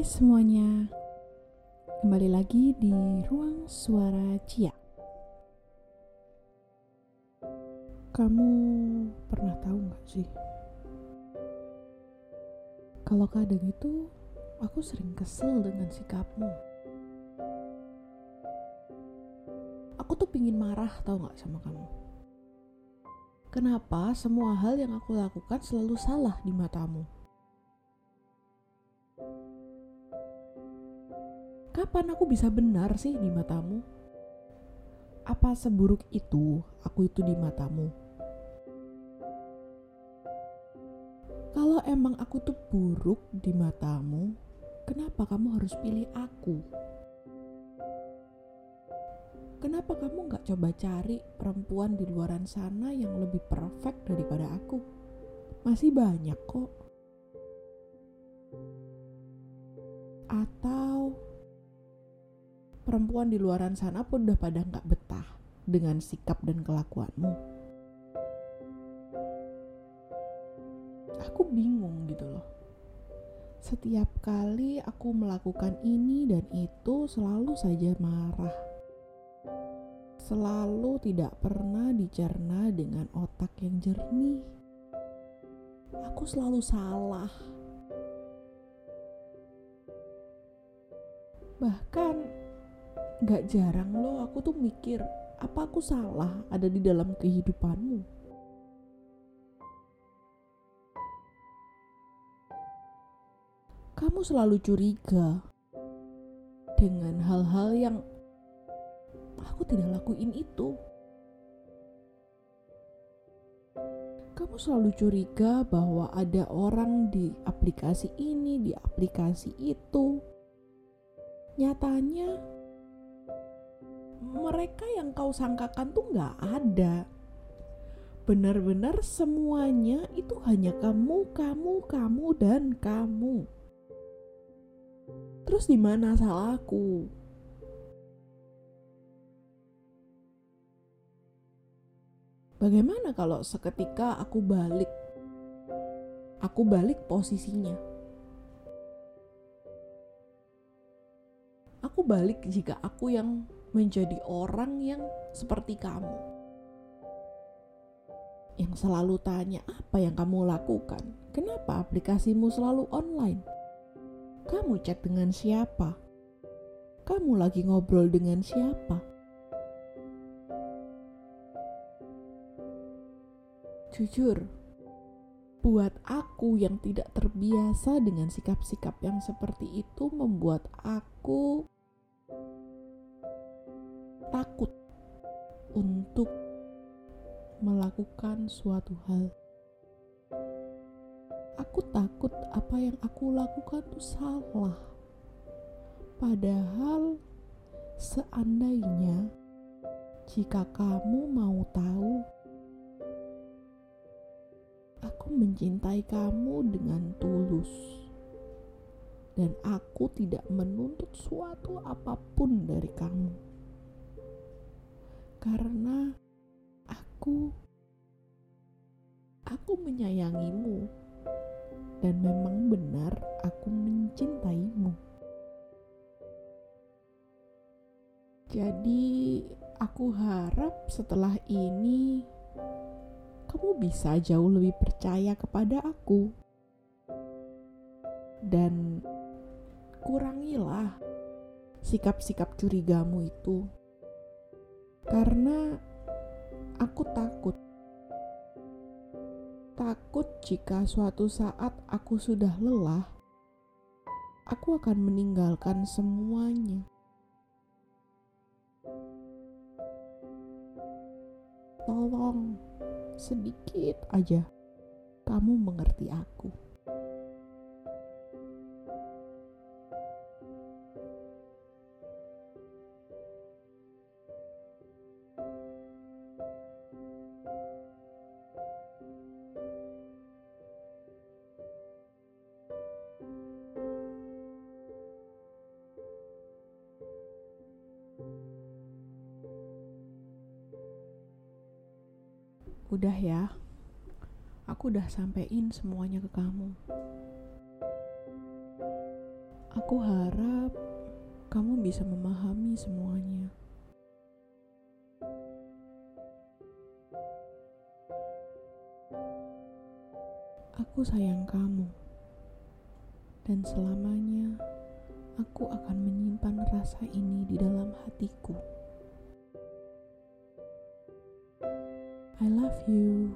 Hai semuanya, kembali lagi di ruang suara Cia. Kamu pernah tahu nggak sih? Kalau kadang itu aku sering kesel dengan sikapmu. Aku tuh pingin marah tahu nggak sama kamu. Kenapa semua hal yang aku lakukan selalu salah di matamu? Kapan aku bisa benar sih di matamu? Apa seburuk itu aku itu di matamu? Kalau emang aku tuh buruk di matamu, kenapa kamu harus pilih aku? Kenapa kamu nggak coba cari perempuan di luaran sana yang lebih perfect daripada aku? Masih banyak kok. Atau perempuan di luaran sana pun udah pada nggak betah dengan sikap dan kelakuanmu. Aku bingung gitu loh. Setiap kali aku melakukan ini dan itu selalu saja marah selalu tidak pernah dicerna dengan otak yang jernih. Aku selalu salah. Bahkan gak jarang loh aku tuh mikir apa aku salah ada di dalam kehidupanmu. Kamu selalu curiga dengan hal-hal yang aku tidak lakuin itu. Kamu selalu curiga bahwa ada orang di aplikasi ini, di aplikasi itu. Nyatanya, mereka yang kau sangkakan tuh gak ada. Benar-benar semuanya itu hanya kamu, kamu, kamu, dan kamu. Terus di mana salahku? Bagaimana kalau seketika aku balik? Aku balik posisinya. Aku balik jika aku yang menjadi orang yang seperti kamu. Yang selalu tanya apa yang kamu lakukan? Kenapa aplikasimu selalu online? Kamu chat dengan siapa? Kamu lagi ngobrol dengan siapa? Jujur, buat aku yang tidak terbiasa dengan sikap-sikap yang seperti itu membuat aku untuk melakukan suatu hal. Aku takut apa yang aku lakukan itu salah. Padahal seandainya jika kamu mau tahu Aku mencintai kamu dengan tulus, dan aku tidak menuntut suatu apa pun dari kamu, karena aku aku menyayangimu, dan memang benar aku mencintaimu. Jadi, aku harap setelah ini kamu bisa jauh lebih percaya kepada aku. Dan kurangilah sikap-sikap curigamu itu. Karena aku takut. Takut jika suatu saat aku sudah lelah, aku akan meninggalkan semuanya. Tolong sedikit aja kamu mengerti aku. Udah ya, aku udah sampein semuanya ke kamu. Aku harap kamu bisa memahami semuanya. Aku sayang kamu, dan selamanya aku akan menyimpan rasa ini di dalam hatiku. You